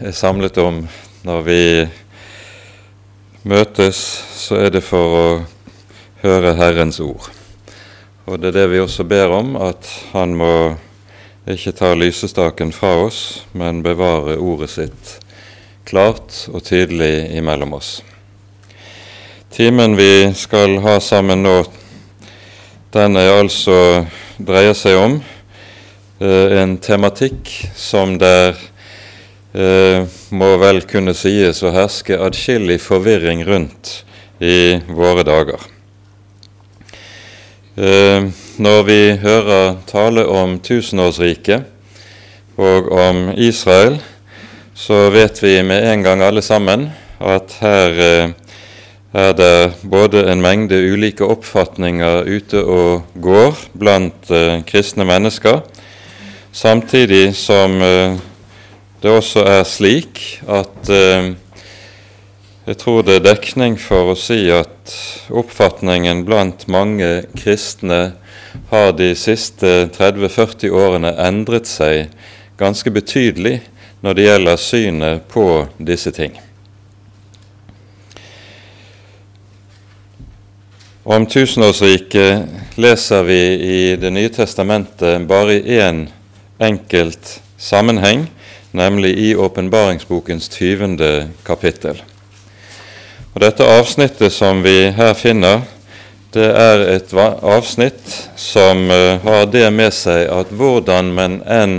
er samlet om når vi møtes, så er det for å høre Herrens ord. Og det er det vi også ber om, at Han må ikke ta lysestaken fra oss, men bevare ordet sitt klart og tydelig imellom oss. Timen vi skal ha sammen nå, den er altså dreier seg om eh, en tematikk som der eh, må vel kunne sies å herske adskillig forvirring rundt i våre dager. Eh, når vi hører tale om tusenårsriket og om Israel, så vet vi med en gang alle sammen at her eh, er det både en mengde ulike oppfatninger ute og går blant eh, kristne mennesker, samtidig som det også er slik at jeg tror det er dekning for å si at oppfatningen blant mange kristne har de siste 30-40 årene endret seg ganske betydelig når det gjelder synet på disse ting. Om tusenårsriket leser vi i Det nye testamentet bare i én enkelt sammenheng, nemlig i åpenbaringsbokens 20. kapittel. Og Dette avsnittet som vi her finner, det er et avsnitt som eh, har det med seg at hvordan man enn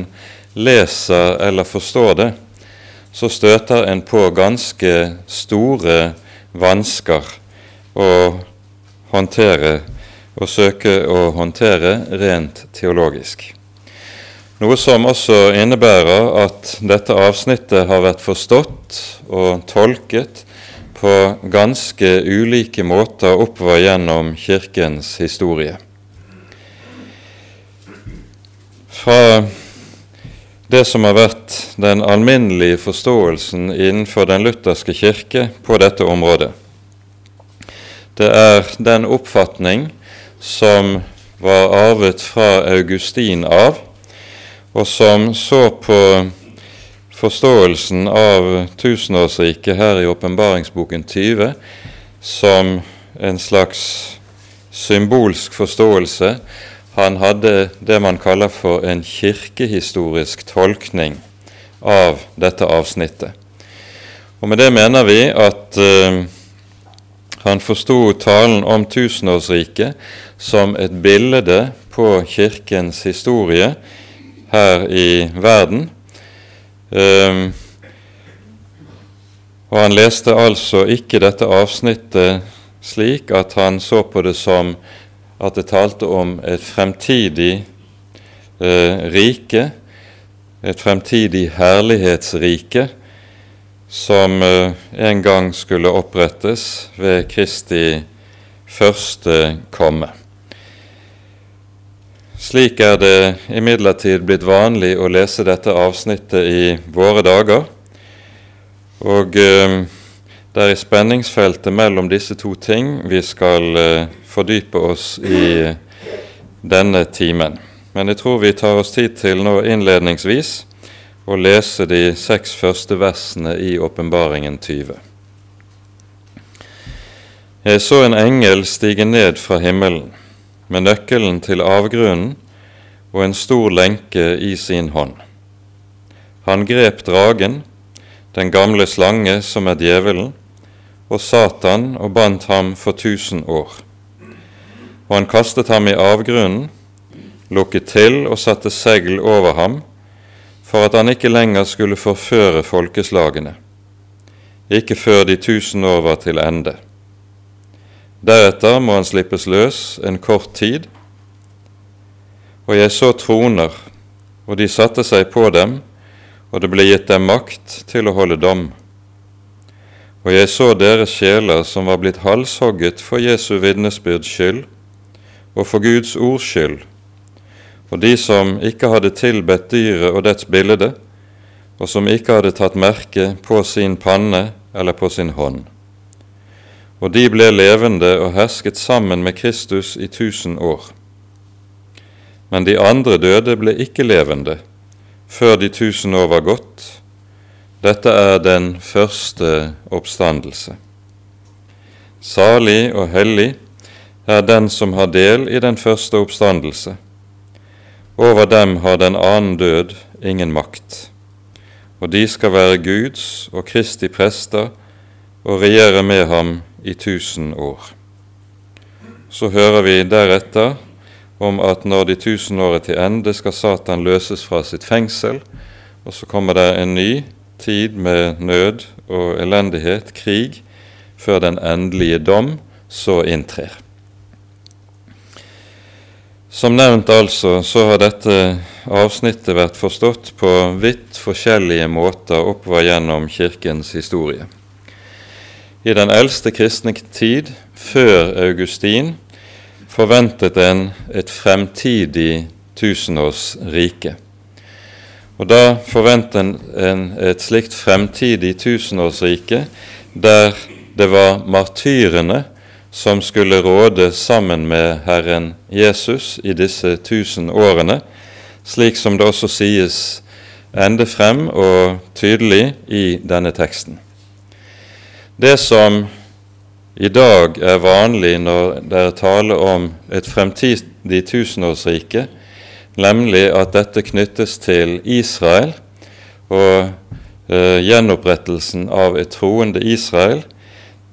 leser eller forstår det, så støter en på ganske store vansker å håndtere og søke å håndtere rent teologisk. Noe som også innebærer at dette avsnittet har vært forstått og tolket på ganske ulike måter oppover gjennom Kirkens historie. Fra det som har vært den alminnelige forståelsen innenfor den lutherske kirke på dette området. Det er den oppfatning som var arvet fra Augustin av, og som så på forståelsen av tusenårsriket her i åpenbaringsboken 20 som en slags symbolsk forståelse. Han hadde det man kaller for en kirkehistorisk tolkning av dette avsnittet. Og Med det mener vi at uh, han forsto talen om tusenårsriket som et bilde på Kirkens historie her i verden, Um, og han leste altså ikke dette avsnittet slik at han så på det som at det talte om et fremtidig eh, rike, et fremtidig herlighetsrike, som eh, en gang skulle opprettes ved Kristi første komme. Slik er det imidlertid blitt vanlig å lese dette avsnittet i våre dager. Og eh, det er i spenningsfeltet mellom disse to ting vi skal eh, fordype oss i denne timen. Men jeg tror vi tar oss tid til nå innledningsvis å lese de seks første versene i Åpenbaringen 20. Jeg så en engel stige ned fra himmelen med nøkkelen til avgrunnen og en stor lenke i sin hånd. Han grep dragen, den gamle slange som er djevelen, og Satan og bandt ham for tusen år. Og han kastet ham i avgrunnen, lukket til og satte segl over ham, for at han ikke lenger skulle forføre folkeslagene, ikke før de tusen år var til ende. Deretter må han slippes løs en kort tid. Og jeg så troner, og de satte seg på dem, og det ble gitt dem makt til å holde dom. Og jeg så deres sjeler som var blitt halshogget for Jesu vitnesbyrds skyld og for Guds ords skyld, og de som ikke hadde tilbedt dyret og dets bilde, og som ikke hadde tatt merke på sin panne eller på sin hånd og de ble levende og hersket sammen med Kristus i tusen år. Men de andre døde ble ikke levende før de tusen år var gått. Dette er den første oppstandelse. Salig og hellig er den som har del i den første oppstandelse. Over dem har den annen død ingen makt. Og de skal være Guds og Kristi prester og regjere med ham i tusen år. Så hører vi deretter om at når de tusen år er til ende, skal Satan løses fra sitt fengsel, og så kommer det en ny tid med nød og elendighet, krig, før den endelige dom så inntrer. Som nevnt altså, så har dette avsnittet vært forstått på vidt forskjellige måter oppover gjennom Kirkens historie. I den eldste kristne tid, før Augustin, forventet en et fremtidig tusenårsrike. Og da forventet en et slikt fremtidig tusenårsrike der det var martyrene som skulle råde sammen med Herren Jesus i disse tusen årene, slik som det også sies ende frem og tydelig i denne teksten. Det som i dag er vanlig når det er tale om et fremtidig tusenårsrike, nemlig at dette knyttes til Israel og eh, gjenopprettelsen av et troende Israel,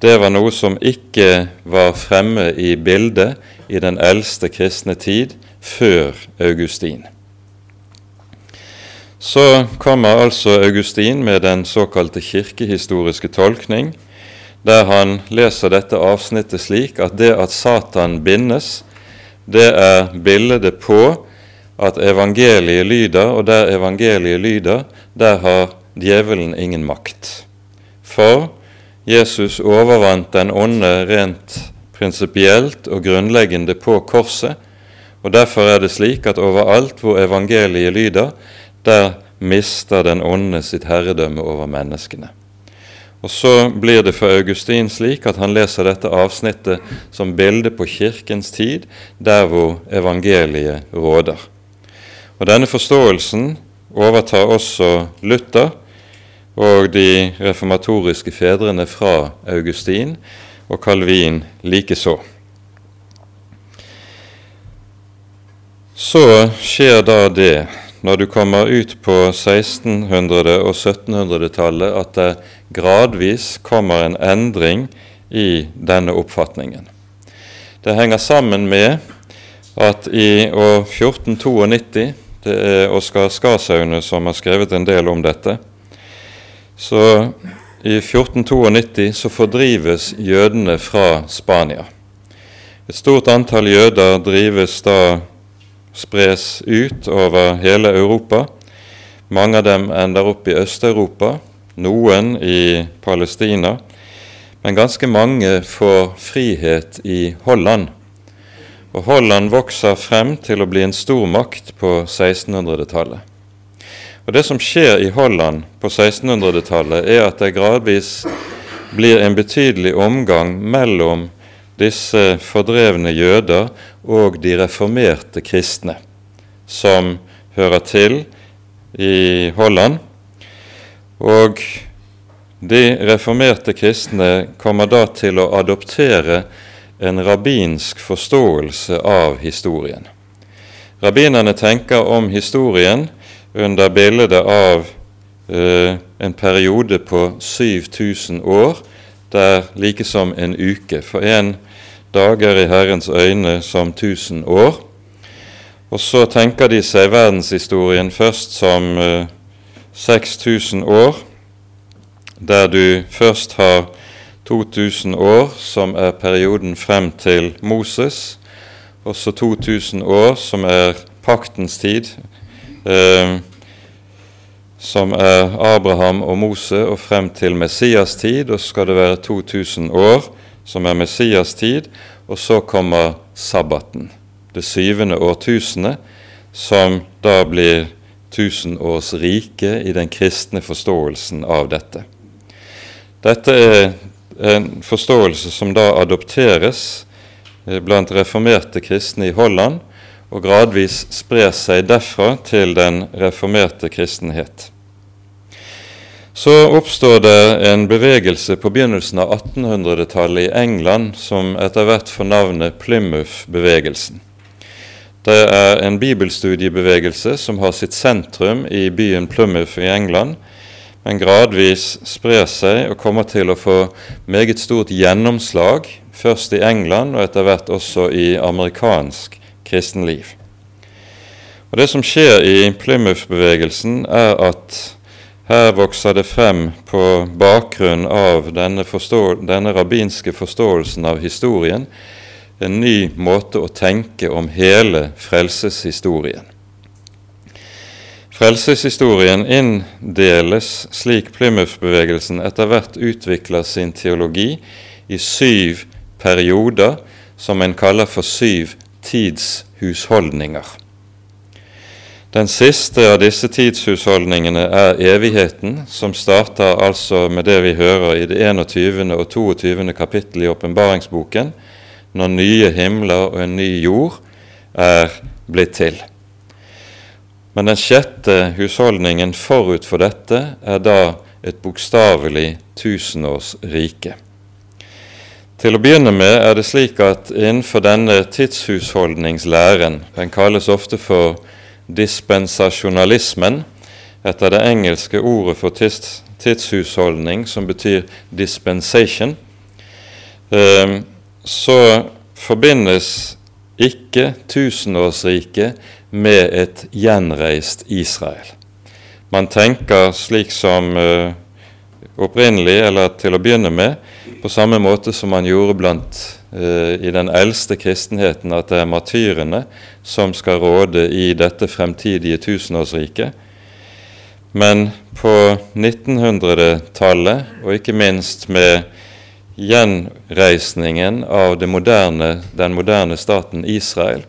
det var noe som ikke var fremme i bildet i den eldste kristne tid, før Augustin. Så kommer altså Augustin med den såkalte kirkehistoriske tolkning, der han leser dette avsnittet slik at det at Satan bindes, det er bildet på at evangeliet lyder, og der evangeliet lyder, der har djevelen ingen makt. For Jesus overvant den onde rent prinsipielt og grunnleggende på korset, og derfor er det slik at overalt hvor evangeliet lyder, der mister den onde sitt herredømme over menneskene. Og Så blir det for Augustin slik at han leser dette avsnittet som bilde på kirkens tid, der hvor evangeliet råder. Og Denne forståelsen overtar også Luther, og de reformatoriske fedrene fra Augustin og Calvin likeså. Så skjer da det, når du kommer ut på 1600- og 1700-tallet, at det gradvis kommer en endring i denne oppfatningen. Det henger sammen med at i år 1492 Det er Oskar Skarsaune som har skrevet en del om dette så i 1492 så fordrives jødene fra Spania. Et stort antall jøder drives da spres ut over hele Europa. Mange av dem ender opp i Øst-Europa, noen i Palestina. Men ganske mange får frihet i Holland. Og Holland vokser frem til å bli en stormakt på 1600-tallet. Og Det som skjer i Holland på 1600-tallet, er at det gradvis blir en betydelig omgang mellom disse fordrevne jøder og de reformerte kristne, som hører til i Holland. Og de reformerte kristne kommer da til å adoptere en rabbinsk forståelse av historien. Rabbinerne tenker om historien under bildet av eh, en periode på 7000 år, der like som en uke. For én dag er i Herrens øyne som tusen år. Og så tenker de seg verdenshistorien først som eh, 6000 år, der du først har 2000 år, som er perioden frem til Moses, og så 2000 år, som er paktens tid, eh, som er Abraham og Mose og frem til Messias tid, og så skal det være 2000 år, som er Messias tid, og så kommer sabbaten, det syvende årtusenet, som da blir tusenårsriket i den kristne forståelsen av dette. Dette er en forståelse som da adopteres eh, blant reformerte kristne i Holland, og gradvis sprer seg derfra til den reformerte kristenhet. Så oppstår det en bevegelse på begynnelsen av 1800-tallet i England som etter hvert får navnet Plymouth-bevegelsen. Det er en bibelstudiebevegelse som har sitt sentrum i byen Plymouth i England, men gradvis sprer seg og kommer til å få meget stort gjennomslag, først i England og etter hvert også i amerikansk kristenliv. Og Det som skjer i Plymouth-bevegelsen, er at her vokser det frem på bakgrunn av denne, denne rabbinske forståelsen av historien en ny måte å tenke om hele frelseshistorien. Frelseshistorien inndeles slik Plymouth-bevegelsen etter hvert utvikler sin teologi, i syv perioder som en kaller for syv tidshusholdninger. Den siste av disse tidshusholdningene er evigheten, som starter altså med det vi hører i det 21. og 22. kapittel i åpenbaringsboken, når nye himler og en ny jord er blitt til. Men den sjette husholdningen forut for dette er da et bokstavelig tusenårsrike. Til å begynne med er det slik at innenfor denne tidshusholdningslæren, den kalles ofte for dispensasjonalismen, etter det engelske ordet for tidshusholdning, som betyr dispensation, eh, så forbindes ikke tusenårsriket med et gjenreist Israel. Man tenker slik som uh, opprinnelig, eller til å begynne med, på samme måte som man gjorde blant uh, i den eldste kristenheten, at det er martyrene som skal råde i dette fremtidige tusenårsriket. Men på 1900-tallet, og ikke minst med gjenreisningen av moderne, den moderne staten Israel,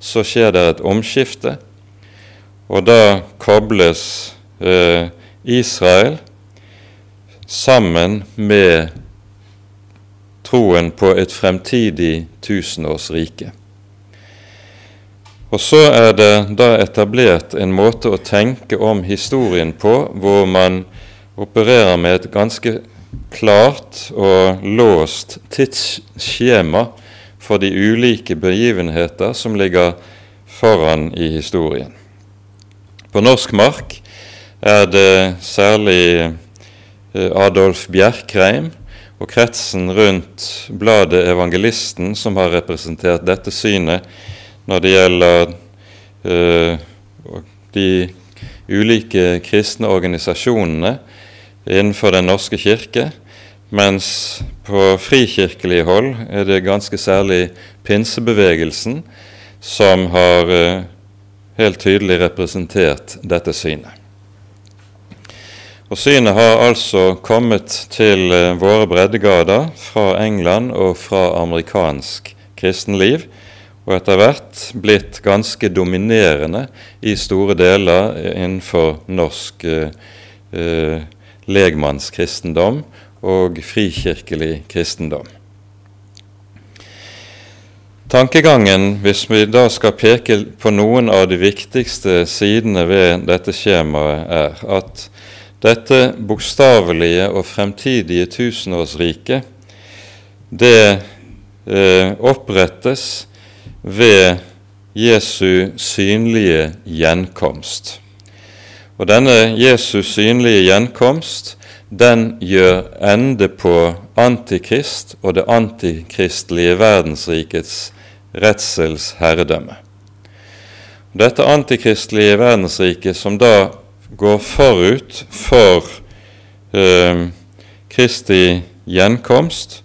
så skjer det et omskifte. Og da kobles eh, Israel sammen med troen på et fremtidig tusenårsrike. Og så er det da etablert en måte å tenke om historien på hvor man opererer med et ganske klart og låst tidsskjema for de ulike begivenheter som ligger foran i historien. På norsk mark er det særlig Adolf Bjerkreim og kretsen rundt bladet Evangelisten som har representert dette synet når det gjelder uh, de ulike kristne organisasjonene innenfor Den norske kirke, mens på frikirkelig hold er det ganske særlig pinsebevegelsen som har uh, helt tydelig representert dette synet. Og Synet har altså kommet til eh, våre breddegrader fra England og fra amerikansk kristenliv, og etter hvert blitt ganske dominerende i store deler innenfor norsk eh, eh legmannskristendom og frikirkelig kristendom. Tankegangen, hvis vi da skal peke på noen av de viktigste sidene ved dette skjemaet, er at dette bokstavelige og fremtidige tusenårsriket, det eh, opprettes ved Jesu synlige gjenkomst. Og denne Jesus synlige gjenkomst den gjør ende på Antikrist og det antikristelige verdensrikets redsels herredømme. Dette antikristelige verdensriket, som da går forut for eh, Kristi gjenkomst,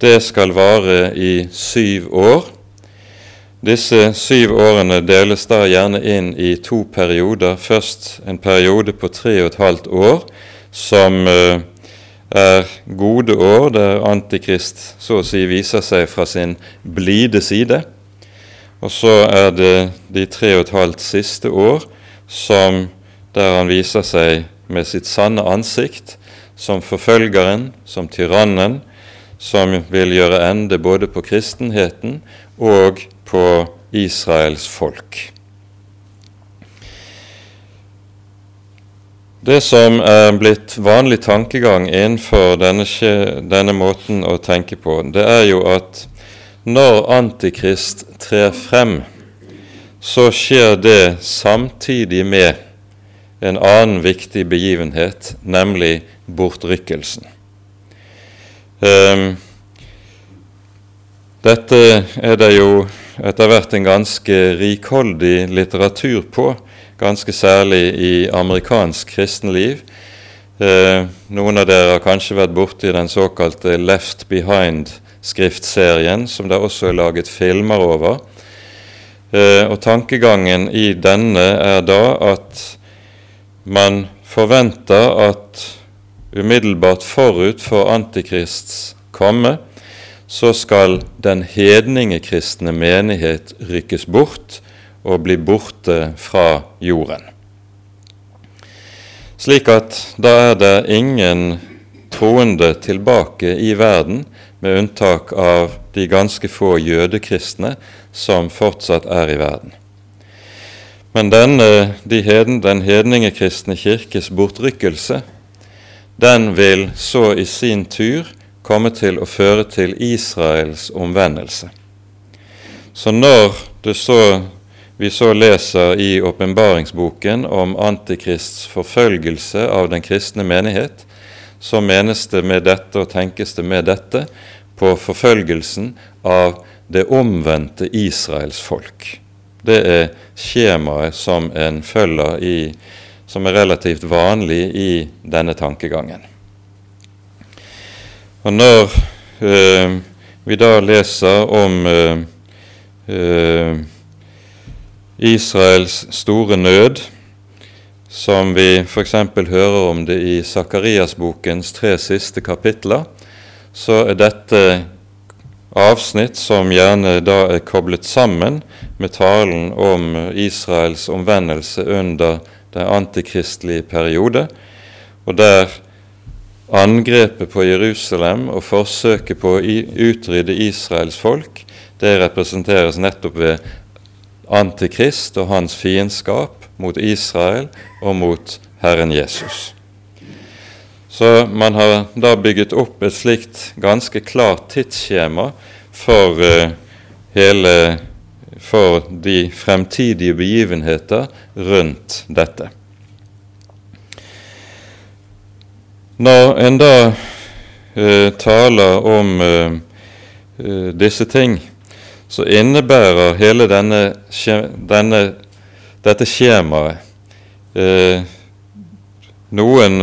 det skal vare i syv år disse syv årene deles da gjerne inn i to perioder. Først en periode på tre og et halvt år som eh, er gode år, der Antikrist så å si viser seg fra sin blide side. Og så er det de tre og et halvt siste år som der han viser seg med sitt sanne ansikt, som forfølgeren, som tyrannen, som vil gjøre ende både på kristenheten og på Israels folk. Det som er blitt vanlig tankegang innenfor denne, denne, måten å tenke på, det er jo at når Antikrist trer frem, så skjer det samtidig med en annen viktig begivenhet, nemlig bortrykkelsen. Um, dette er det jo etter hvert en ganske rikholdig litteratur på, ganske særlig i amerikansk kristenliv. Eh, noen av dere har kanskje vært borti den såkalte Left Behind-skriftserien, som det også er laget filmer over. Eh, og Tankegangen i denne er da at man forventer at umiddelbart forut for Antikrists komme, så skal den hedningekristne menighet rykkes bort og bli borte fra jorden. Slik at da er det ingen troende tilbake i verden, med unntak av de ganske få jødekristne som fortsatt er i verden. Men denne, de heden, den hedningekristne kirkes bortrykkelse, den vil så i sin tur komme til å føre til Israels omvendelse. Så når så, vi så leser i åpenbaringsboken om Antikrists forfølgelse av den kristne menighet, så menes det med dette og tenkes det med dette på forfølgelsen av det omvendte Israels folk. Det er skjemaet som en følger i, som er relativt vanlig i denne tankegangen. Og når eh, vi da leser om eh, eh, Israels store nød, som vi f.eks. hører om det i Sakariasbokens tre siste kapitler, så er dette avsnitt som gjerne da er koblet sammen med talen om Israels omvendelse under den antikristelige periode, og der Angrepet på Jerusalem og forsøket på å utrydde Israels folk, det representeres nettopp ved Antikrist og hans fiendskap mot Israel og mot Herren Jesus. Så man har da bygget opp et slikt ganske klart tidsskjema for uh, hele for de fremtidige begivenheter rundt dette. Når en da uh, taler om uh, disse ting, så innebærer hele denne, denne, dette skjemaet noen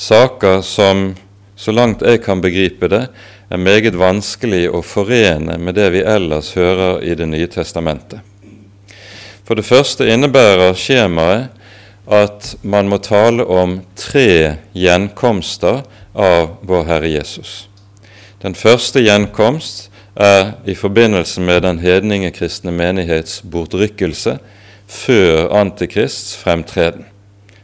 saker som, så langt jeg kan begripe det, er meget vanskelig å forene med det vi ellers hører i Det nye testamentet. For det første innebærer skjemaet at man må tale om tre gjenkomster av vår Herre Jesus. Den første gjenkomst er i forbindelse med den hedningekristne menighets bortrykkelse før Antikrists fremtreden,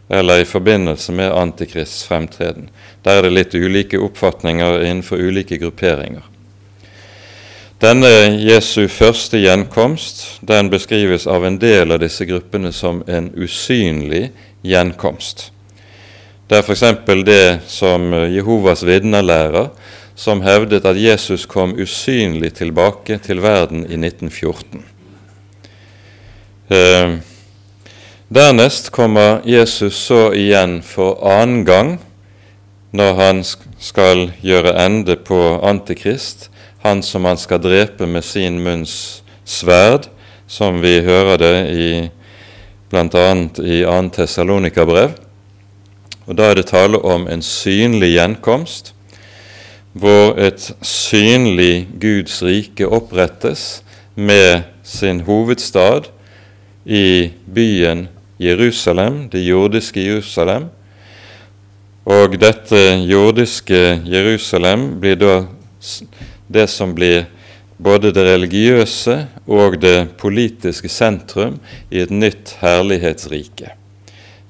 eller i forbindelse med Antikrists fremtreden. Der er det litt ulike oppfatninger innenfor ulike grupperinger. Denne Jesu første gjenkomst den beskrives av en del av disse gruppene som en usynlig gjenkomst. Det er f.eks. det som Jehovas vitner lærer, som hevdet at Jesus kom usynlig tilbake til verden i 1914. Eh, dernest kommer Jesus så igjen for annen gang når han skal gjøre ende på Antikrist han som han skal drepe med sin munns sverd, som vi hører det i bl.a. i 2. Tessalonika-brev. Og Da er det tale om en synlig gjenkomst, hvor et synlig Guds rike opprettes med sin hovedstad i byen Jerusalem, det jordiske Jerusalem. Og dette jordiske Jerusalem blir da det som blir både det religiøse og det politiske sentrum i et nytt herlighetsrike.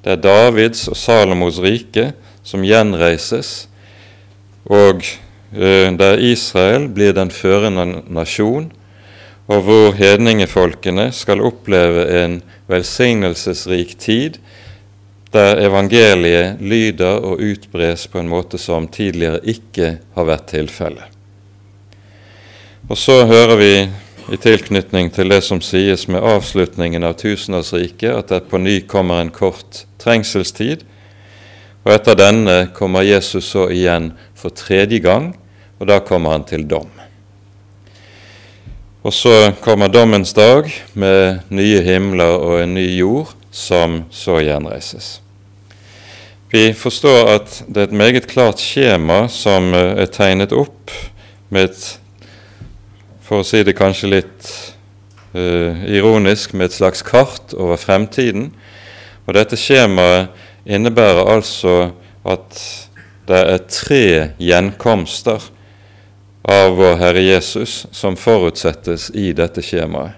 Det er Davids og Salomos rike som gjenreises, og eh, der Israel blir den førende nasjon, og hvor hedningefolkene skal oppleve en velsignelsesrik tid, der evangeliet lyder og utbres på en måte som tidligere ikke har vært tilfellet. Og så hører vi i tilknytning til det som sies med avslutningen av tusenårsriket, at det på ny kommer en kort trengselstid, og etter denne kommer Jesus så igjen for tredje gang, og da kommer han til dom. Og så kommer dommens dag med nye himler og en ny jord, som så gjenreises. Vi forstår at det er et meget klart skjema som er tegnet opp med et for å si det kanskje litt uh, ironisk, med et slags kart over fremtiden. Og dette skjemaet innebærer altså at det er tre gjenkomster av vår Herre Jesus som forutsettes i dette skjemaet.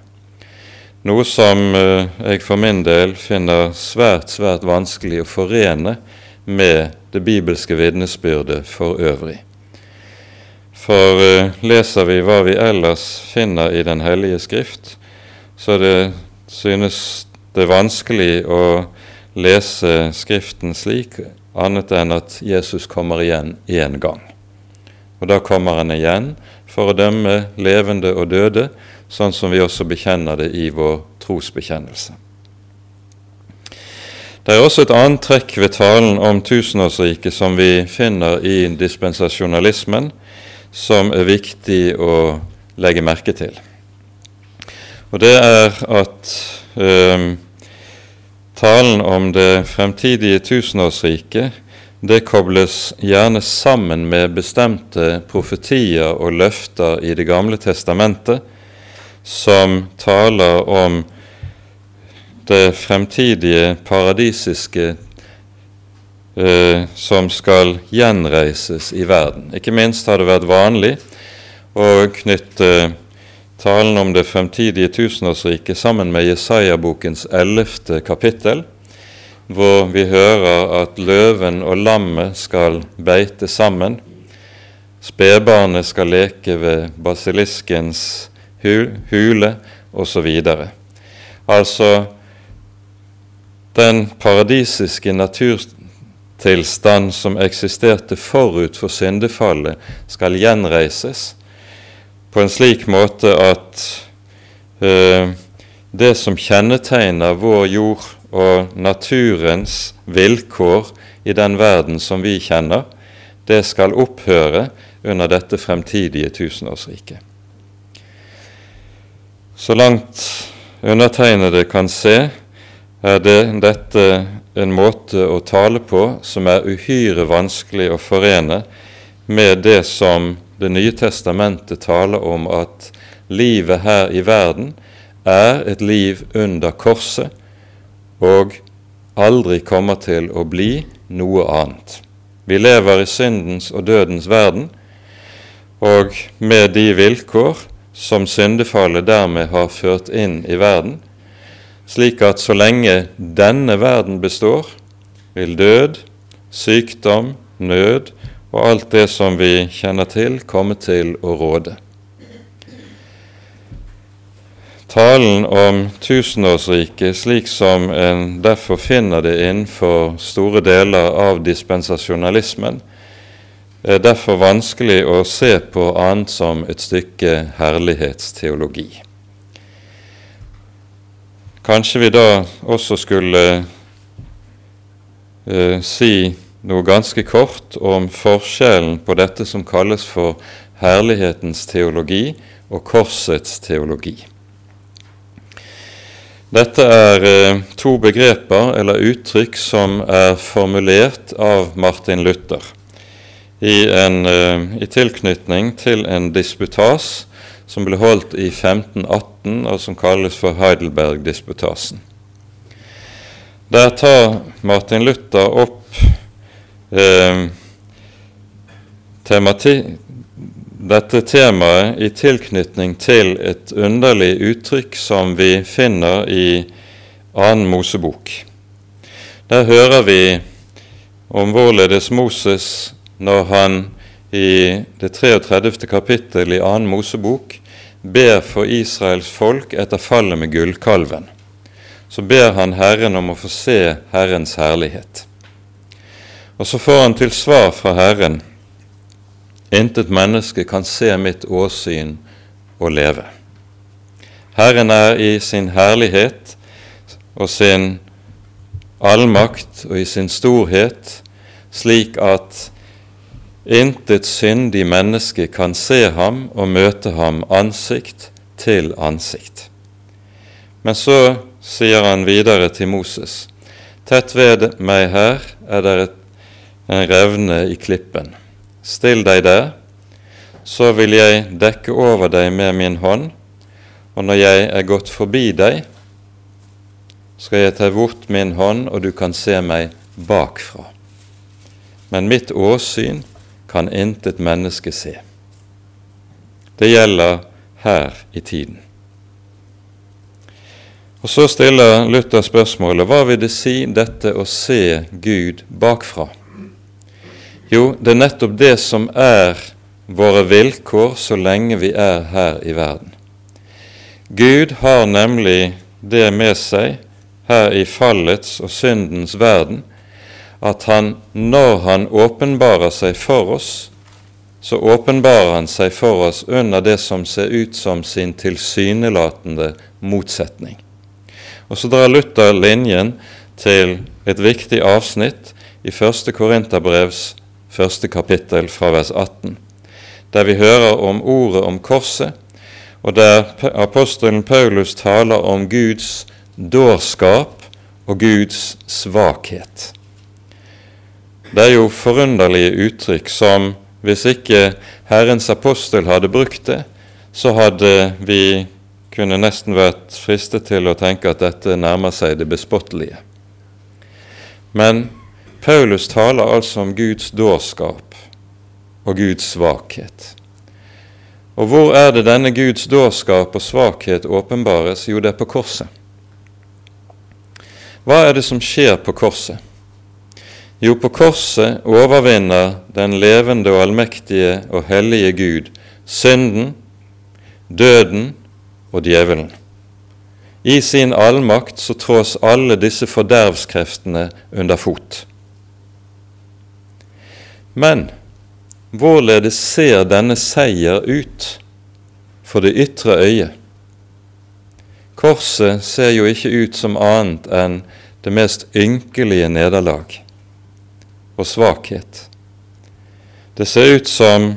Noe som uh, jeg for min del finner svært, svært vanskelig å forene med det bibelske vitnesbyrdet for øvrig. For uh, leser vi hva vi ellers finner i Den hellige skrift, så det synes det er vanskelig å lese Skriften slik, annet enn at Jesus kommer igjen én gang. Og da kommer han igjen for å dømme levende og døde, sånn som vi også bekjenner det i vår trosbekjennelse. Det er også et annet trekk ved talen om tusenårsriket som vi finner i dispensasjonalismen, som er viktig å legge merke til. Og det er at eh, talen om det fremtidige tusenårsriket det kobles gjerne sammen med bestemte profetier og løfter i Det gamle testamentet, som taler om det fremtidige paradisiske eh, som skal gjenreises i verden. Ikke minst har det vært vanlig å knytte talen om det fremtidige tusenårsriket sammen med Jesaja-bokens ellevte kapittel, hvor vi hører at løven og lammet skal beite sammen. Spedbarnet skal leke ved basiliskens hule, osv. Altså den paradisiske naturtilstand som eksisterte forut for syndefallet, skal gjenreises på en slik måte at uh, det som kjennetegner vår jord og naturens vilkår i den verden som vi kjenner, det skal opphøre under dette fremtidige tusenårsriket. Så langt undertegnede kan se, er det dette en måte å tale på som er uhyre vanskelig å forene med det som Det nye testamentet taler om at livet her i verden er et liv under korset og aldri kommer til å bli noe annet. Vi lever i syndens og dødens verden, og med de vilkår som syndefallet dermed har ført inn i verden, slik at så lenge denne verden består, vil død, sykdom, nød og alt det som vi kjenner til, komme til å råde. Talen om tusenårsriket, slik som en derfor finner det innenfor store deler av dispensasjonalismen, er derfor vanskelig å se på annet som et stykke herlighetsteologi. Kanskje vi da også skulle eh, si noe ganske kort om forskjellen på dette som kalles for herlighetens teologi og korsets teologi. Dette er eh, to begreper eller uttrykk som er formulert av Martin Luther i, en, eh, i tilknytning til en disputas som ble holdt i 1518, og som kalles for Heidelberg-disputasen. Der tar Martin Luther opp eh, dette temaet i tilknytning til et underlig uttrykk som vi finner i annen Mosebok. Der hører vi om hvorledes Moses, når han i det 33. kapittel i annen Mosebok ber for Israels folk etter fallet med gullkalven. så ber han Herren om å få se Herrens herlighet. Og så får han til svar fra Herren Intet menneske kan se mitt åsyn og leve. Herren er i sin herlighet og sin allmakt og i sin storhet slik at intet syndig menneske kan se ham og møte ham ansikt til ansikt. Men så sier han videre til Moses.: Tett ved meg her er det en revne i klippen. Still deg der, så vil jeg dekke over deg med min hånd, og når jeg er gått forbi deg, skal jeg ta bort min hånd, og du kan se meg bakfra. Men mitt åsyn kan intet menneske se. Det gjelder her i tiden. Og Så stiller Luther spørsmålet hva vil det si dette å se Gud bakfra? Jo, det er nettopp det som er våre vilkår så lenge vi er her i verden. Gud har nemlig det med seg her i fallets og syndens verden at han, når han åpenbarer seg for oss, så åpenbarer han seg for oss under det som ser ut som sin tilsynelatende motsetning. Og så drar Luther linjen til et viktig avsnitt i 1. Korinterbrevs første kapittel fra vers 18, der vi hører om ordet om korset, og der apostelen Paulus taler om Guds dårskap og Guds svakhet. Det er jo forunderlige uttrykk som hvis ikke Herrens apostel hadde brukt det, så hadde vi kunne nesten vært fristet til å tenke at dette nærmer seg det bespottelige. Men Paulus taler altså om Guds dårskap og Guds svakhet. Og hvor er det denne Guds dårskap og svakhet åpenbares? Jo, det er på korset. Hva er det som skjer på korset? Jo, på korset overvinner den levende og allmektige og hellige Gud synden, døden og djevelen. I sin allmakt så trås alle disse fordervskreftene under fot. Men hvorledes ser denne seier ut for det ytre øyet? Korset ser jo ikke ut som annet enn det mest ynkelige nederlag og svakhet. Det ser ut som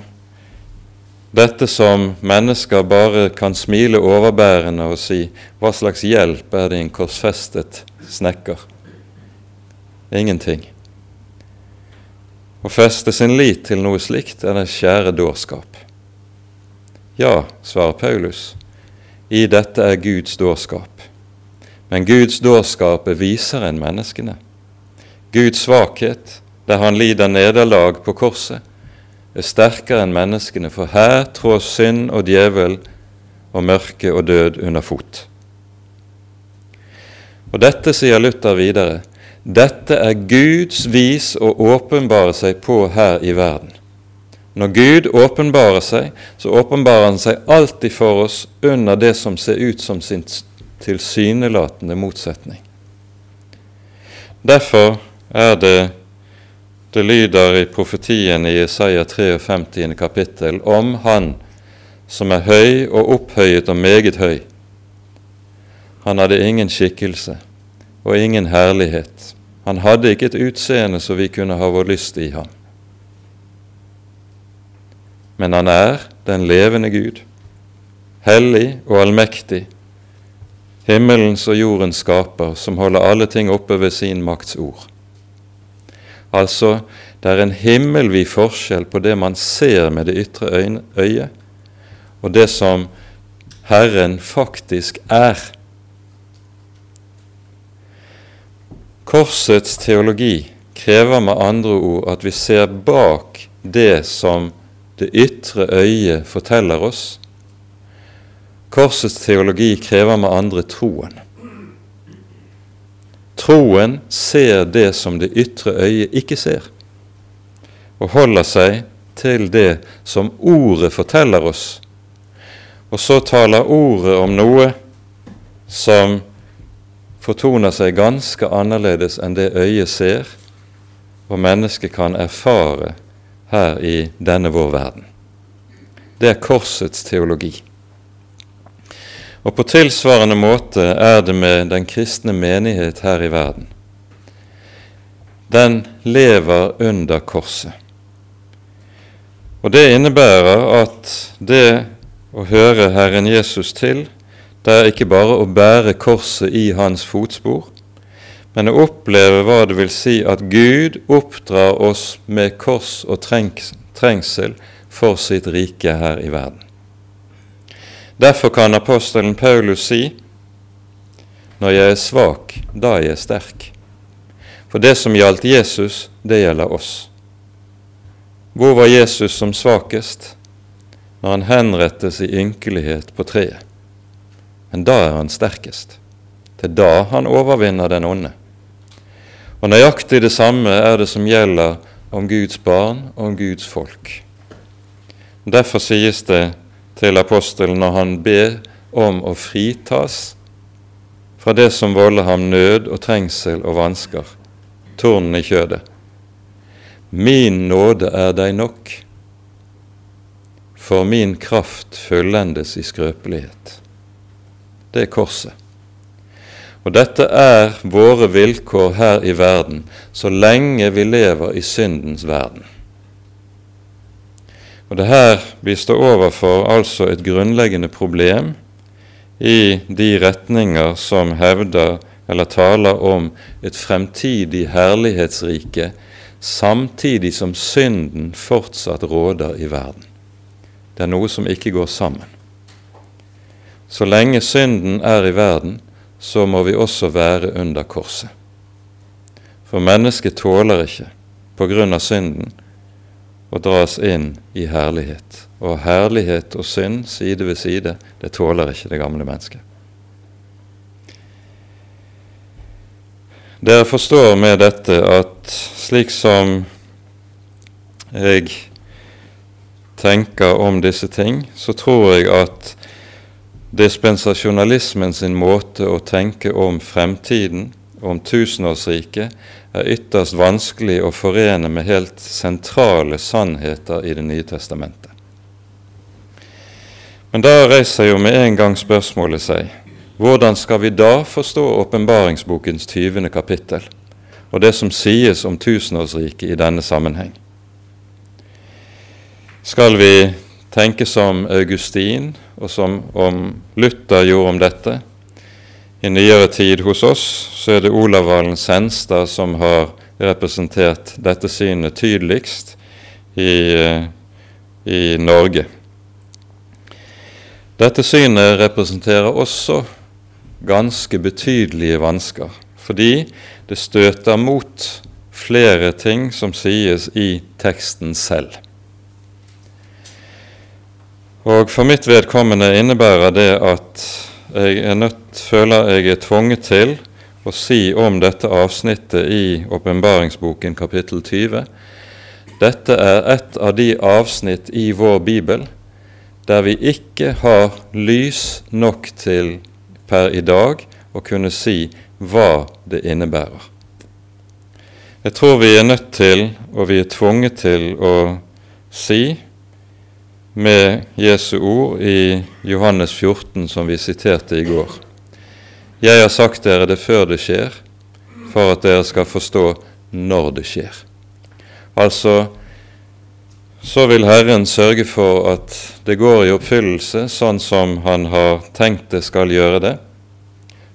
dette som mennesker bare kan smile overbærende og si hva slags hjelp er det en korsfestet snekker? Ingenting. Å feste sin lit til noe slikt er det skjære dårskap. Ja, svarer Paulus, i dette er Guds dårskap. Men Guds dårskap er visere enn menneskene. Guds svakhet, der han lider nederlag på korset, er sterkere enn menneskene, for her trår synd og djevel og mørke og død under fot. Og dette sier Luther videre. Dette er Guds vis å åpenbare seg på her i verden. Når Gud åpenbarer seg, så åpenbarer Han seg alltid for oss under det som ser ut som sin tilsynelatende motsetning. Derfor er det det lyder i profetien i Isaiah 53. kapittel om Han som er høy og opphøyet og meget høy. Han hadde ingen skikkelse og ingen herlighet. Han hadde ikke et utseende så vi kunne ha vår lyst i ham. Men han er den levende Gud, hellig og allmektig, himmelens og jordens skaper, som holder alle ting oppe ved sin makts ord. Altså, det er en himmelvid forskjell på det man ser med det ytre øyet, og det som Herren faktisk er. Korsets teologi krever med andre ord at vi ser bak det som det ytre øyet forteller oss. Korsets teologi krever med andre troen. Troen ser det som det ytre øyet ikke ser, og holder seg til det som Ordet forteller oss. Og så taler Ordet om noe som fortoner seg ganske annerledes enn det øyet ser og mennesket kan erfare her i denne vår verden. Det er korsets teologi. Og på tilsvarende måte er det med den kristne menighet her i verden. Den lever under korset. Og det innebærer at det å høre Herren Jesus til, det er ikke bare å bære korset i hans fotspor, men å oppleve hva det vil si at Gud oppdrar oss med kors og trengsel for sitt rike her i verden. Derfor kan apostelen Paulus si når jeg er svak, da er jeg sterk. For det som gjaldt Jesus, det gjelder oss. Hvor var Jesus som svakest? Når han henrettes i ynkelighet på treet. Men da er han sterkest. Det er da han overvinner den onde. Og nøyaktig det samme er det som gjelder om Guds barn og om Guds folk. Derfor sies det til apostelen når han ber om å fritas fra det som volder ham nød og trengsel og vansker, tornen i kjødet. Min nåde er deg nok, for min kraft fullendes i skrøpelighet. Det er korset. Og dette er våre vilkår her i verden så lenge vi lever i syndens verden. Og Det her vi står overfor altså et grunnleggende problem i de retninger som hevder eller taler om et fremtidig herlighetsrike samtidig som synden fortsatt råder i verden. Det er noe som ikke går sammen. Så lenge synden er i verden, så må vi også være under korset. For mennesket tåler ikke, på grunn av synden, å dras inn i herlighet. Og herlighet og synd side ved side, det tåler ikke det gamle mennesket. Dere forstår med dette at slik som jeg tenker om disse ting, så tror jeg at dispensasjonalismen sin måte å tenke om fremtiden, om tusenårsriket, er ytterst vanskelig å forene med helt sentrale sannheter i Det nye testamentet. Men da reiser jo med en gang spørsmålet seg hvordan skal vi da forstå åpenbaringsbokens 20. kapittel og det som sies om tusenårsriket i denne sammenheng? Skal vi tenke som Augustin og som om Luther gjorde om dette. I nyere tid hos oss så er det Olav Valen Senstad som har representert dette synet tydeligst i, i Norge. Dette synet representerer også ganske betydelige vansker, fordi det støter mot flere ting som sies i teksten selv. Og For mitt vedkommende innebærer det at jeg er nødt, føler jeg er tvunget til å si om dette avsnittet i åpenbaringsboken kapittel 20. Dette er et av de avsnitt i vår bibel der vi ikke har lys nok til per i dag å kunne si hva det innebærer. Jeg tror vi er nødt til, og vi er tvunget til, å si med Jesu ord i Johannes 14, som vi siterte i går. Jeg har sagt dere det før det skjer, for at dere skal forstå når det skjer. Altså, så vil Herren sørge for at det går i oppfyllelse sånn som Han har tenkt det skal gjøre det.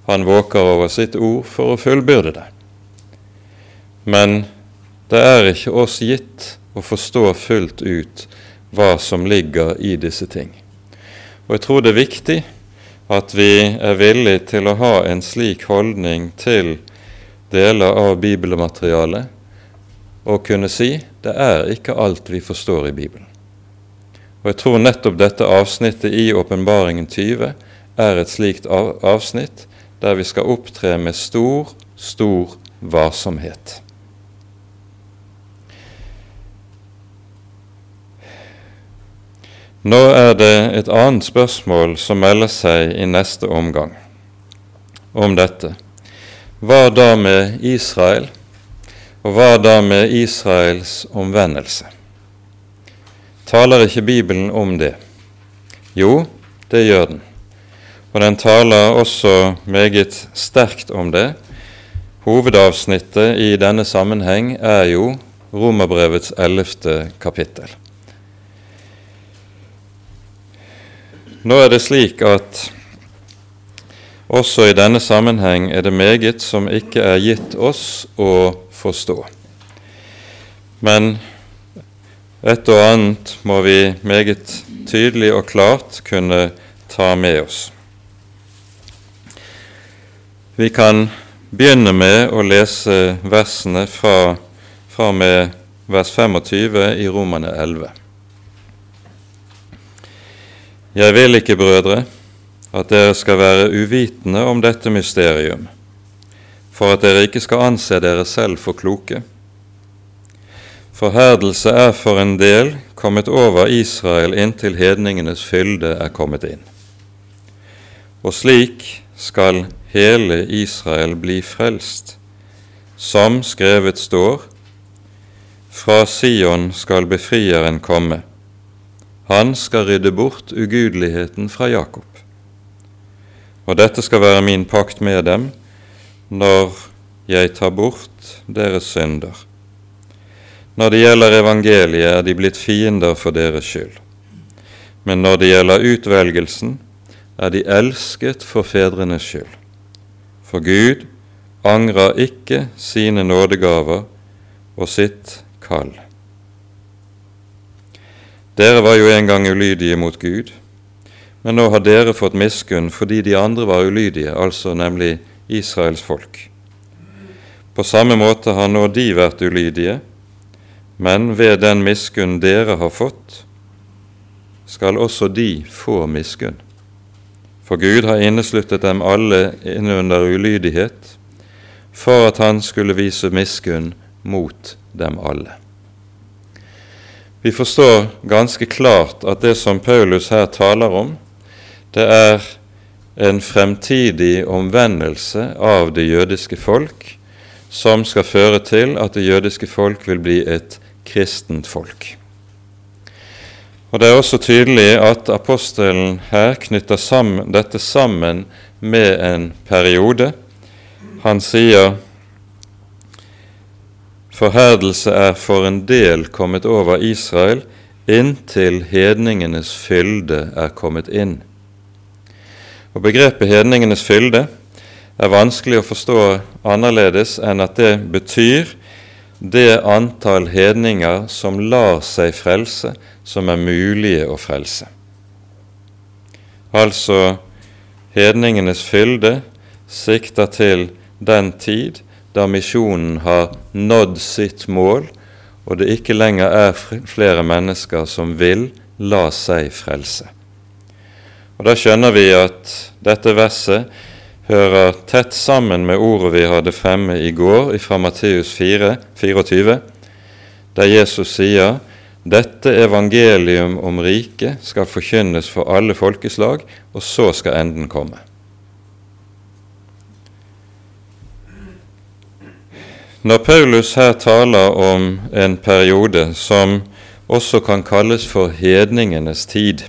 Han våker over sitt ord for å fullbyrde det. Men det er ikke oss gitt å forstå fullt ut hva som ligger i disse ting. Og Jeg tror det er viktig at vi er villige til å ha en slik holdning til deler av bibelmaterialet og kunne si det er ikke alt vi forstår i Bibelen. Og Jeg tror nettopp dette avsnittet i Åpenbaringen 20 er et slikt avsnitt der vi skal opptre med stor, stor varsomhet. Nå er det et annet spørsmål som melder seg i neste omgang om dette. hva da med Israel, og hva da med Israels omvendelse? Taler ikke Bibelen om det? Jo, det gjør den. Og den taler også meget sterkt om det. Hovedavsnittet i denne sammenheng er jo Romerbrevets ellevte kapittel. Nå er det slik at også i denne sammenheng er det meget som ikke er gitt oss å forstå. Men et og annet må vi meget tydelig og klart kunne ta med oss. Vi kan begynne med å lese versene fra, fra med vers 25 i Romane 11. Jeg vil ikke, brødre, at dere skal være uvitende om dette mysterium, for at dere ikke skal anse dere selv for kloke. Forherdelse er for en del kommet over Israel inntil hedningenes fylde er kommet inn. Og slik skal hele Israel bli frelst, som skrevet står:" Fra Sion skal befrieren komme. Han skal rydde bort ugudeligheten fra Jakob. Og dette skal være min pakt med dem når jeg tar bort deres synder. Når det gjelder evangeliet, er de blitt fiender for deres skyld. Men når det gjelder utvelgelsen, er de elsket for fedrenes skyld. For Gud angrer ikke sine nådegaver og sitt kall. Dere var jo en gang ulydige mot Gud, men nå har dere fått miskunn fordi de andre var ulydige, altså nemlig Israels folk. På samme måte har nå de vært ulydige, men ved den miskunn dere har fått, skal også de få miskunn. For Gud har innesluttet dem alle innunder ulydighet, for at han skulle vise miskunn mot dem alle. Vi forstår ganske klart at det som Paulus her taler om, det er en fremtidig omvendelse av det jødiske folk som skal føre til at det jødiske folk vil bli et kristent folk. Og Det er også tydelig at apostelen her knytter sammen, dette sammen med en periode. Han sier Forherdelse er for en del kommet over Israel inntil hedningenes fylde er kommet inn. Og Begrepet hedningenes fylde er vanskelig å forstå annerledes enn at det betyr det antall hedninger som lar seg frelse, som er mulige å frelse. Altså hedningenes fylde sikter til den tid da misjonen har nådd sitt mål, og det ikke lenger er flere mennesker som vil la seg frelse. Og Da skjønner vi at dette verset hører tett sammen med ordet vi hadde fremme i går fra Matteus 4, 24, der Jesus sier dette evangelium om riket skal forkynnes for alle folkeslag, og så skal enden komme. Når Paulus her taler om en periode som også kan kalles for hedningenes tid,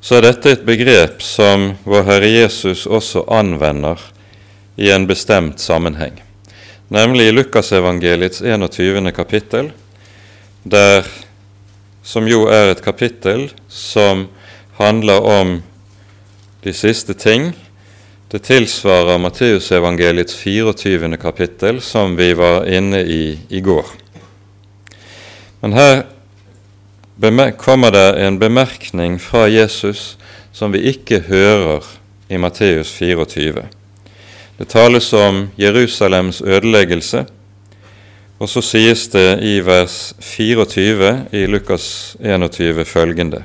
så er dette et begrep som vår Herre Jesus også anvender i en bestemt sammenheng, nemlig i Lukasevangeliets 21. kapittel, der, som jo er et kapittel som handler om de siste ting det tilsvarer Matteusevangeliets 24. kapittel, som vi var inne i i går. Men her kommer det en bemerkning fra Jesus som vi ikke hører i Matteus 24. Det tales om Jerusalems ødeleggelse, og så sies det i vers 24 i Lukas 21 følgende.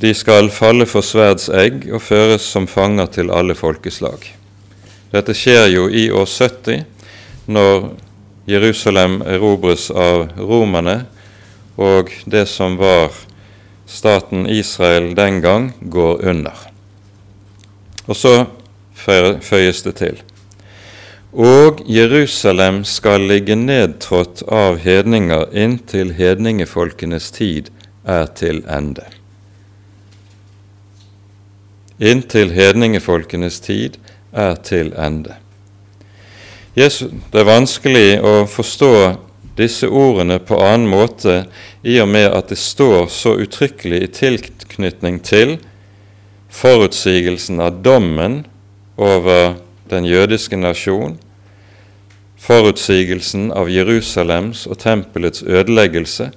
De skal falle for sverds egg og føres som fanger til alle folkeslag. Dette skjer jo i år 70, når Jerusalem erobres av romerne, og det som var staten Israel den gang, går under. Og så føyes det til. Og Jerusalem skal ligge nedtrådt av hedninger inntil hedningefolkenes tid er til ende. Inntil hedningefolkenes tid er til ende. Jesus, det er vanskelig å forstå disse ordene på annen måte i og med at det står så uttrykkelig i tilknytning til forutsigelsen av dommen over den jødiske nasjon, forutsigelsen av Jerusalems og tempelets ødeleggelse.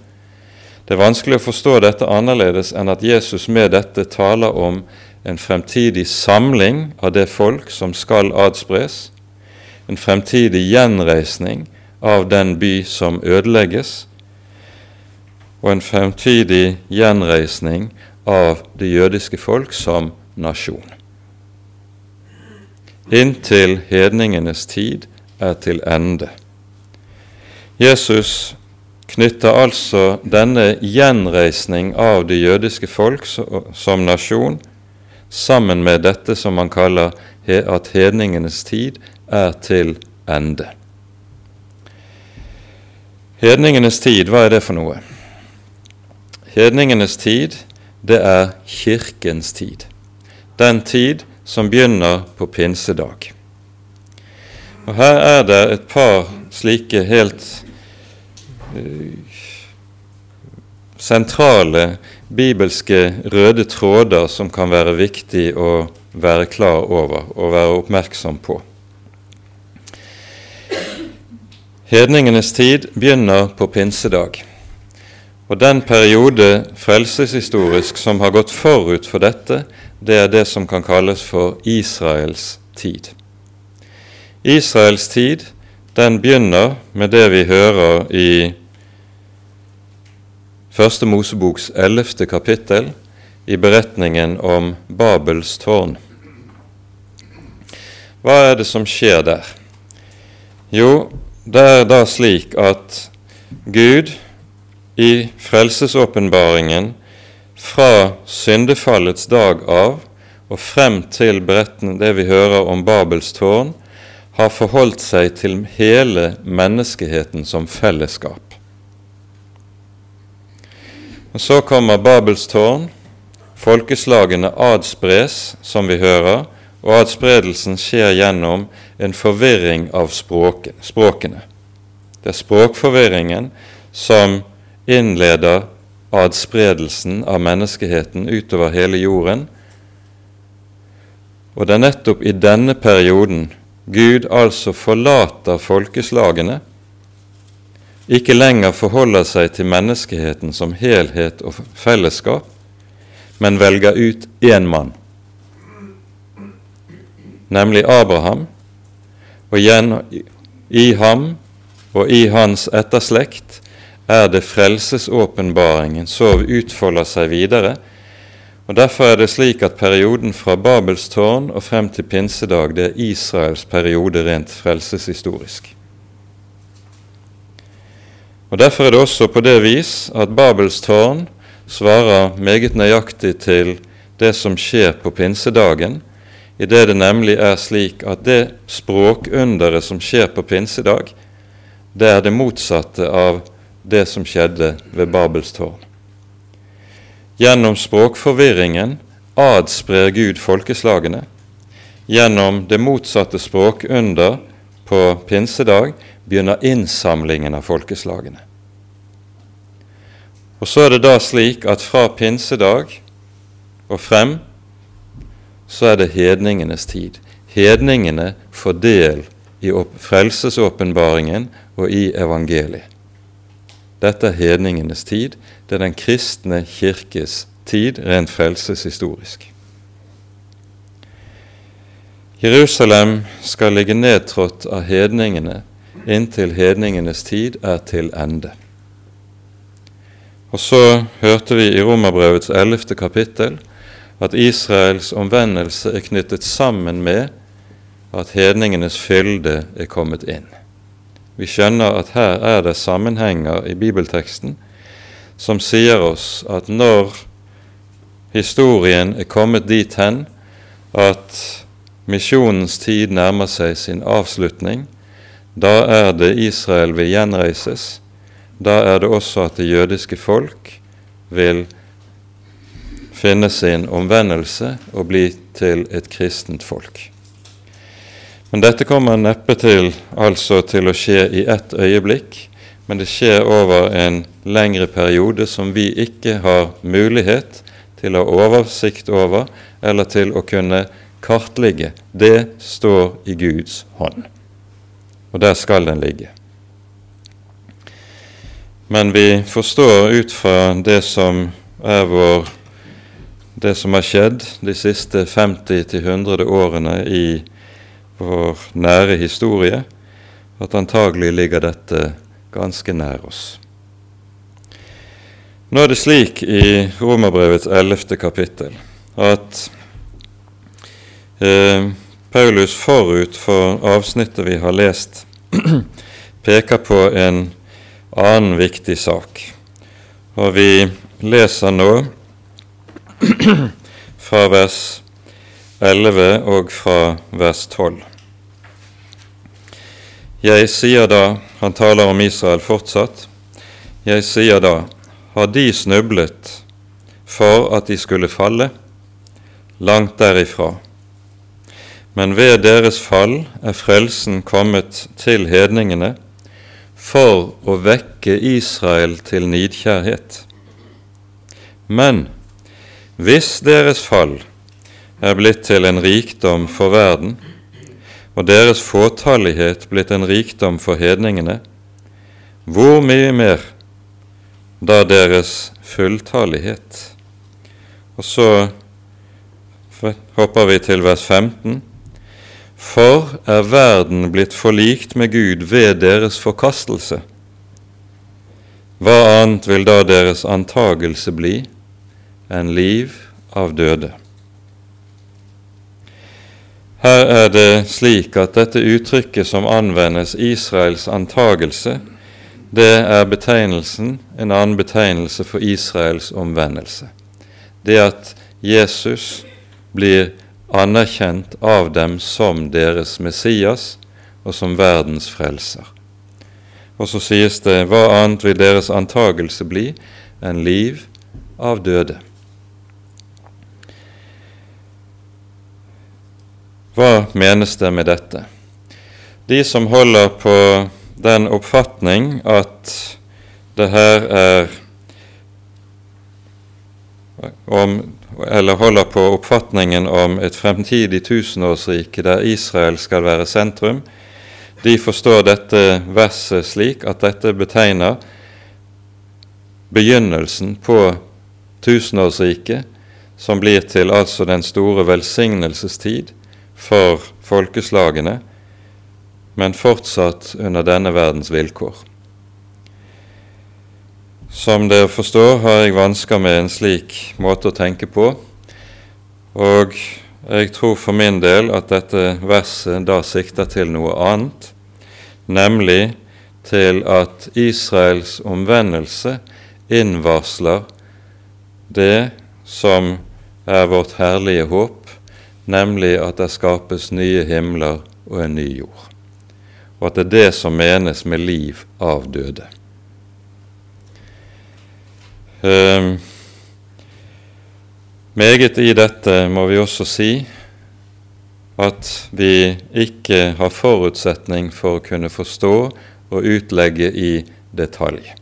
Det er vanskelig å forstå dette annerledes enn at Jesus med dette taler om en fremtidig samling av det folk som skal adspres, en fremtidig gjenreisning av den by som ødelegges, og en fremtidig gjenreisning av det jødiske folk som nasjon. Inntil hedningenes tid er til ende. Jesus knytter altså denne gjenreisning av det jødiske folk som nasjon sammen med dette som man kaller at hedningenes tid er til ende. Hedningenes tid, hva er det for noe? Hedningenes tid, det er kirkens tid. Den tid som begynner på pinsedag. Og Her er det et par slike helt uh, sentrale bibelske røde tråder som kan være viktig å være klar over og være oppmerksom på. Hedningenes tid begynner på pinsedag. Og den periode frelseshistorisk som har gått forut for dette, det er det som kan kalles for Israels tid. Israels tid den begynner med det vi hører i Første Moseboks ellevte kapittel, i beretningen om Babels tårn. Hva er det som skjer der? Jo, det er da slik at Gud i frelsesåpenbaringen fra syndefallets dag av og frem til det vi hører om Babels tårn, har forholdt seg til hele menneskeheten som fellesskap. Og Så kommer Babels tårn. Folkeslagene adspres, som vi hører, og adspredelsen skjer gjennom en forvirring av språkene. Det er språkforvirringen som innleder adspredelsen av menneskeheten utover hele jorden. Og det er nettopp i denne perioden Gud altså forlater folkeslagene, ikke lenger forholder seg til menneskeheten som helhet og fellesskap, men velger ut én mann, nemlig Abraham, og i ham og i hans etterslekt er det frelsesåpenbaringen som utfolder seg videre. og Derfor er det slik at perioden fra Babels tårn og frem til pinsedag det er Israels periode rent frelseshistorisk. Og Derfor er det også på det vis at Babels tårn svarer meget nøyaktig til det som skjer på pinsedagen, i det det nemlig er slik at det språkunderet som skjer på pinsedag, det er det motsatte av det som skjedde ved Babels tårn. Gjennom språkforvirringen adsprer Gud folkeslagene. Gjennom det motsatte språkunder på pinsedag begynner innsamlingen av folkeslagene. Og Så er det da slik at fra pinsedag og frem så er det hedningenes tid. Hedningene får del i frelsesåpenbaringen og i evangeliet. Dette er hedningenes tid. Det er den kristne kirkes tid, rent frelseshistorisk. Jerusalem skal ligge nedtrådt av hedningene inntil hedningenes tid er til ende. Og så hørte vi i Romerbrevets ellevte kapittel at Israels omvendelse er knyttet sammen med at hedningenes fylde er kommet inn. Vi skjønner at her er det sammenhenger i bibelteksten som sier oss at når historien er kommet dit hen at misjonens tid nærmer seg sin avslutning, da er det Israel vil gjenreises. Da er det også at det jødiske folk vil finne sin omvendelse og bli til et kristent folk. Men dette kommer neppe til, altså til å skje i ett øyeblikk, men det skjer over en lengre periode som vi ikke har mulighet til å ha oversikt over eller til å kunne kartlegge. Det står i Guds hånd, og der skal den ligge. Men vi forstår ut fra det som er vår det som har skjedd de siste 50-100 årene i vår nære historie, at antagelig ligger dette ganske nær oss. Nå er det slik i Romerbrevets ellevte kapittel at eh, Paulus forut for avsnittet vi har lest, peker på en annen viktig sak. Og vi leser nå fra vers 11 og fra vers 12. Jeg sier da, han taler om Israel fortsatt, jeg sier da, har de snublet for at de skulle falle? Langt derifra. Men ved deres fall er frelsen kommet til hedningene for å vekke Israel til nidkjærhet. Men hvis deres fall er blitt til en rikdom for verden, og deres fåtallighet blitt en rikdom for hedningene, hvor mye mer da deres fulltallighet? Og så hopper vi til vers 15. For er verden blitt forlikt med Gud ved deres forkastelse? Hva annet vil da deres antagelse bli enn liv av døde. Her er det slik at dette uttrykket som anvendes, Israels antagelse, det er betegnelsen, en annen betegnelse for Israels omvendelse. Det at Jesus blir anerkjent av dem som deres Messias og som verdens frelser. Og så sies det hva annet vil deres antagelse bli enn liv av døde. Hva menes det med dette? De som holder på den oppfatning at det her er om, eller holder på oppfatningen om et fremtidig tusenårsrike der Israel skal være sentrum, de forstår dette verset slik at dette betegner begynnelsen på tusenårsriket, som blir til altså den store velsignelsestid, for folkeslagene, men fortsatt under denne verdens vilkår. Som dere forstår, har jeg vansker med en slik måte å tenke på, og jeg tror for min del at dette verset da sikter til noe annet, nemlig til at Israels omvendelse innvarsler det som er vårt herlige håp, nemlig at det skapes nye himler og en ny jord, og at det er det som menes med liv av døde. Um, meget i dette må vi også si at vi ikke har forutsetning for å kunne forstå og utlegge i detalj.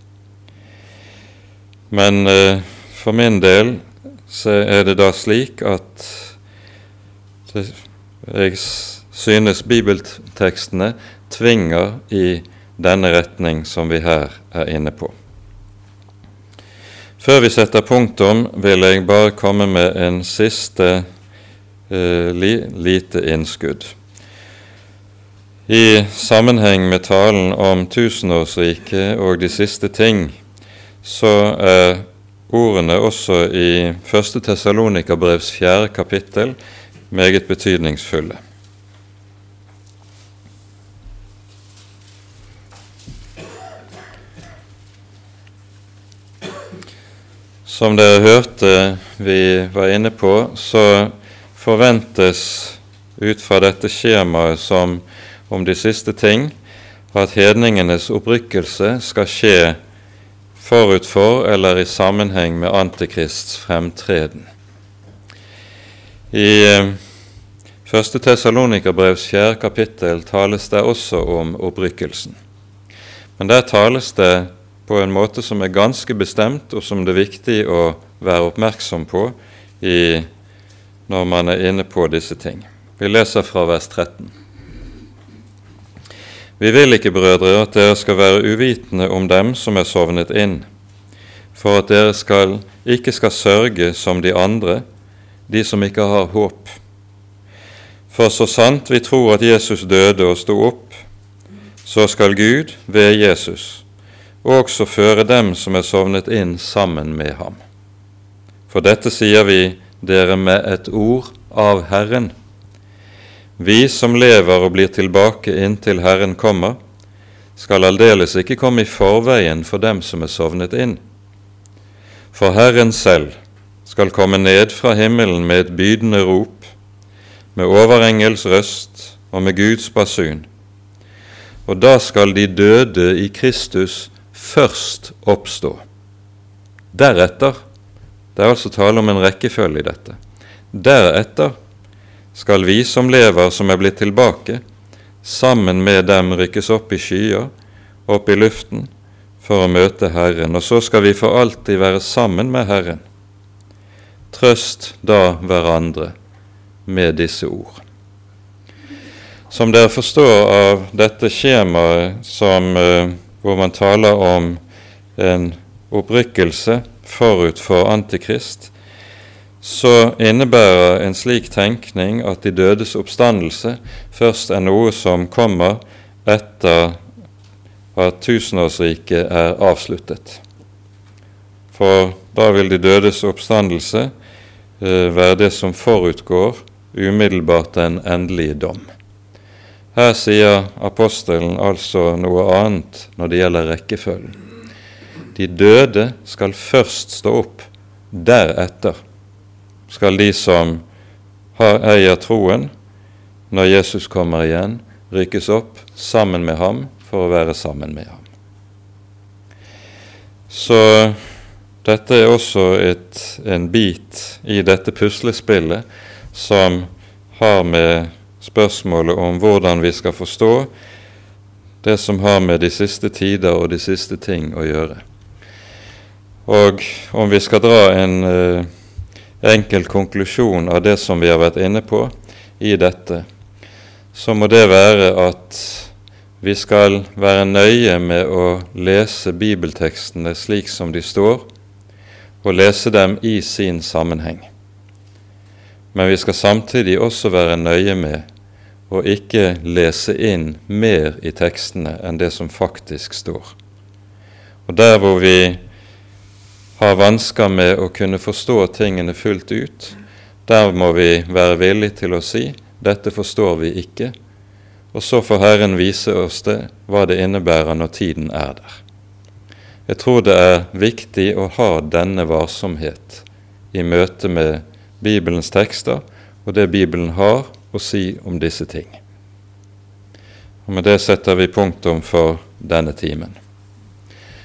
Men eh, for min del er det da slik at jeg synes bibeltekstene tvinger i denne retning som vi her er inne på. Før vi setter punktum, vil jeg bare komme med en siste eh, li, lite innskudd. I sammenheng med talen om tusenårsriket og de siste ting, så er ordene også i 1. Tessalonikabrevs fjerde kapittel meget betydningsfulle. Som dere hørte vi var inne på, så forventes ut fra dette skjemaet som om de siste ting, at hedningenes opprykkelse skal skje forut for eller i sammenheng med Antikrists fremtreden. I eh, første Tessalonikerbrevs fjerde kapittel tales det også om opprykkelsen. Men der tales det på en måte som er ganske bestemt, og som det er viktig å være oppmerksom på i, når man er inne på disse ting. Vi leser fra vers 13. Vi vil ikke, brødre, at dere skal være uvitende om dem som er sovnet inn, for at dere skal, ikke skal sørge som de andre, de som ikke har håp. For så sant vi tror at Jesus døde og sto opp, så skal Gud ved Jesus også føre dem som er sovnet inn, sammen med ham. For dette sier vi dere med et ord av Herren. Vi som lever og blir tilbake inntil Herren kommer, skal aldeles ikke komme i forveien for dem som er sovnet inn. For Herren selv skal komme ned fra himmelen med et bydende rop, med overengels røst og med Guds basun. Og da skal de døde i Kristus først oppstå. Deretter Det er altså tale om en rekkefølge i dette. Deretter skal vi som lever, som er blitt tilbake, sammen med dem rykkes opp i skyer, opp i luften, for å møte Herren. Og så skal vi for alltid være sammen med Herren. Trøst da hverandre med disse ord. Som dere forstår av dette skjemaet som, uh, hvor man taler om en opprykkelse forut for Antikrist, så innebærer en slik tenkning at de dødes oppstandelse først er noe som kommer etter at tusenårsriket er avsluttet. For da vil de dødes oppstandelse eh, være det som forutgår umiddelbart den endelige dom. Her sier apostelen altså noe annet når det gjelder rekkefølgen. De døde skal først stå opp, deretter skal de som har eier troen, når Jesus kommer igjen, rykkes opp sammen med ham for å være sammen med ham. Så dette er også et, en bit i dette puslespillet som har med spørsmålet om hvordan vi skal forstå det som har med de siste tider og de siste ting å gjøre. Og om vi skal dra en eh, enkel konklusjon av det som vi har vært inne på i dette, så må det være at vi skal være nøye med å lese bibeltekstene slik som de står, og lese dem i sin sammenheng. Men vi skal samtidig også være nøye med å ikke lese inn mer i tekstene enn det som faktisk står. Og Der hvor vi har vansker med å kunne forstå tingene fullt ut, der må vi være villige til å si 'dette forstår vi ikke', og så får Herren vise oss det, hva det innebærer når tiden er der. Jeg tror det er viktig å ha denne varsomhet i møte med Bibelens tekster og det Bibelen har å si om disse ting. Og Med det setter vi punktum for denne timen.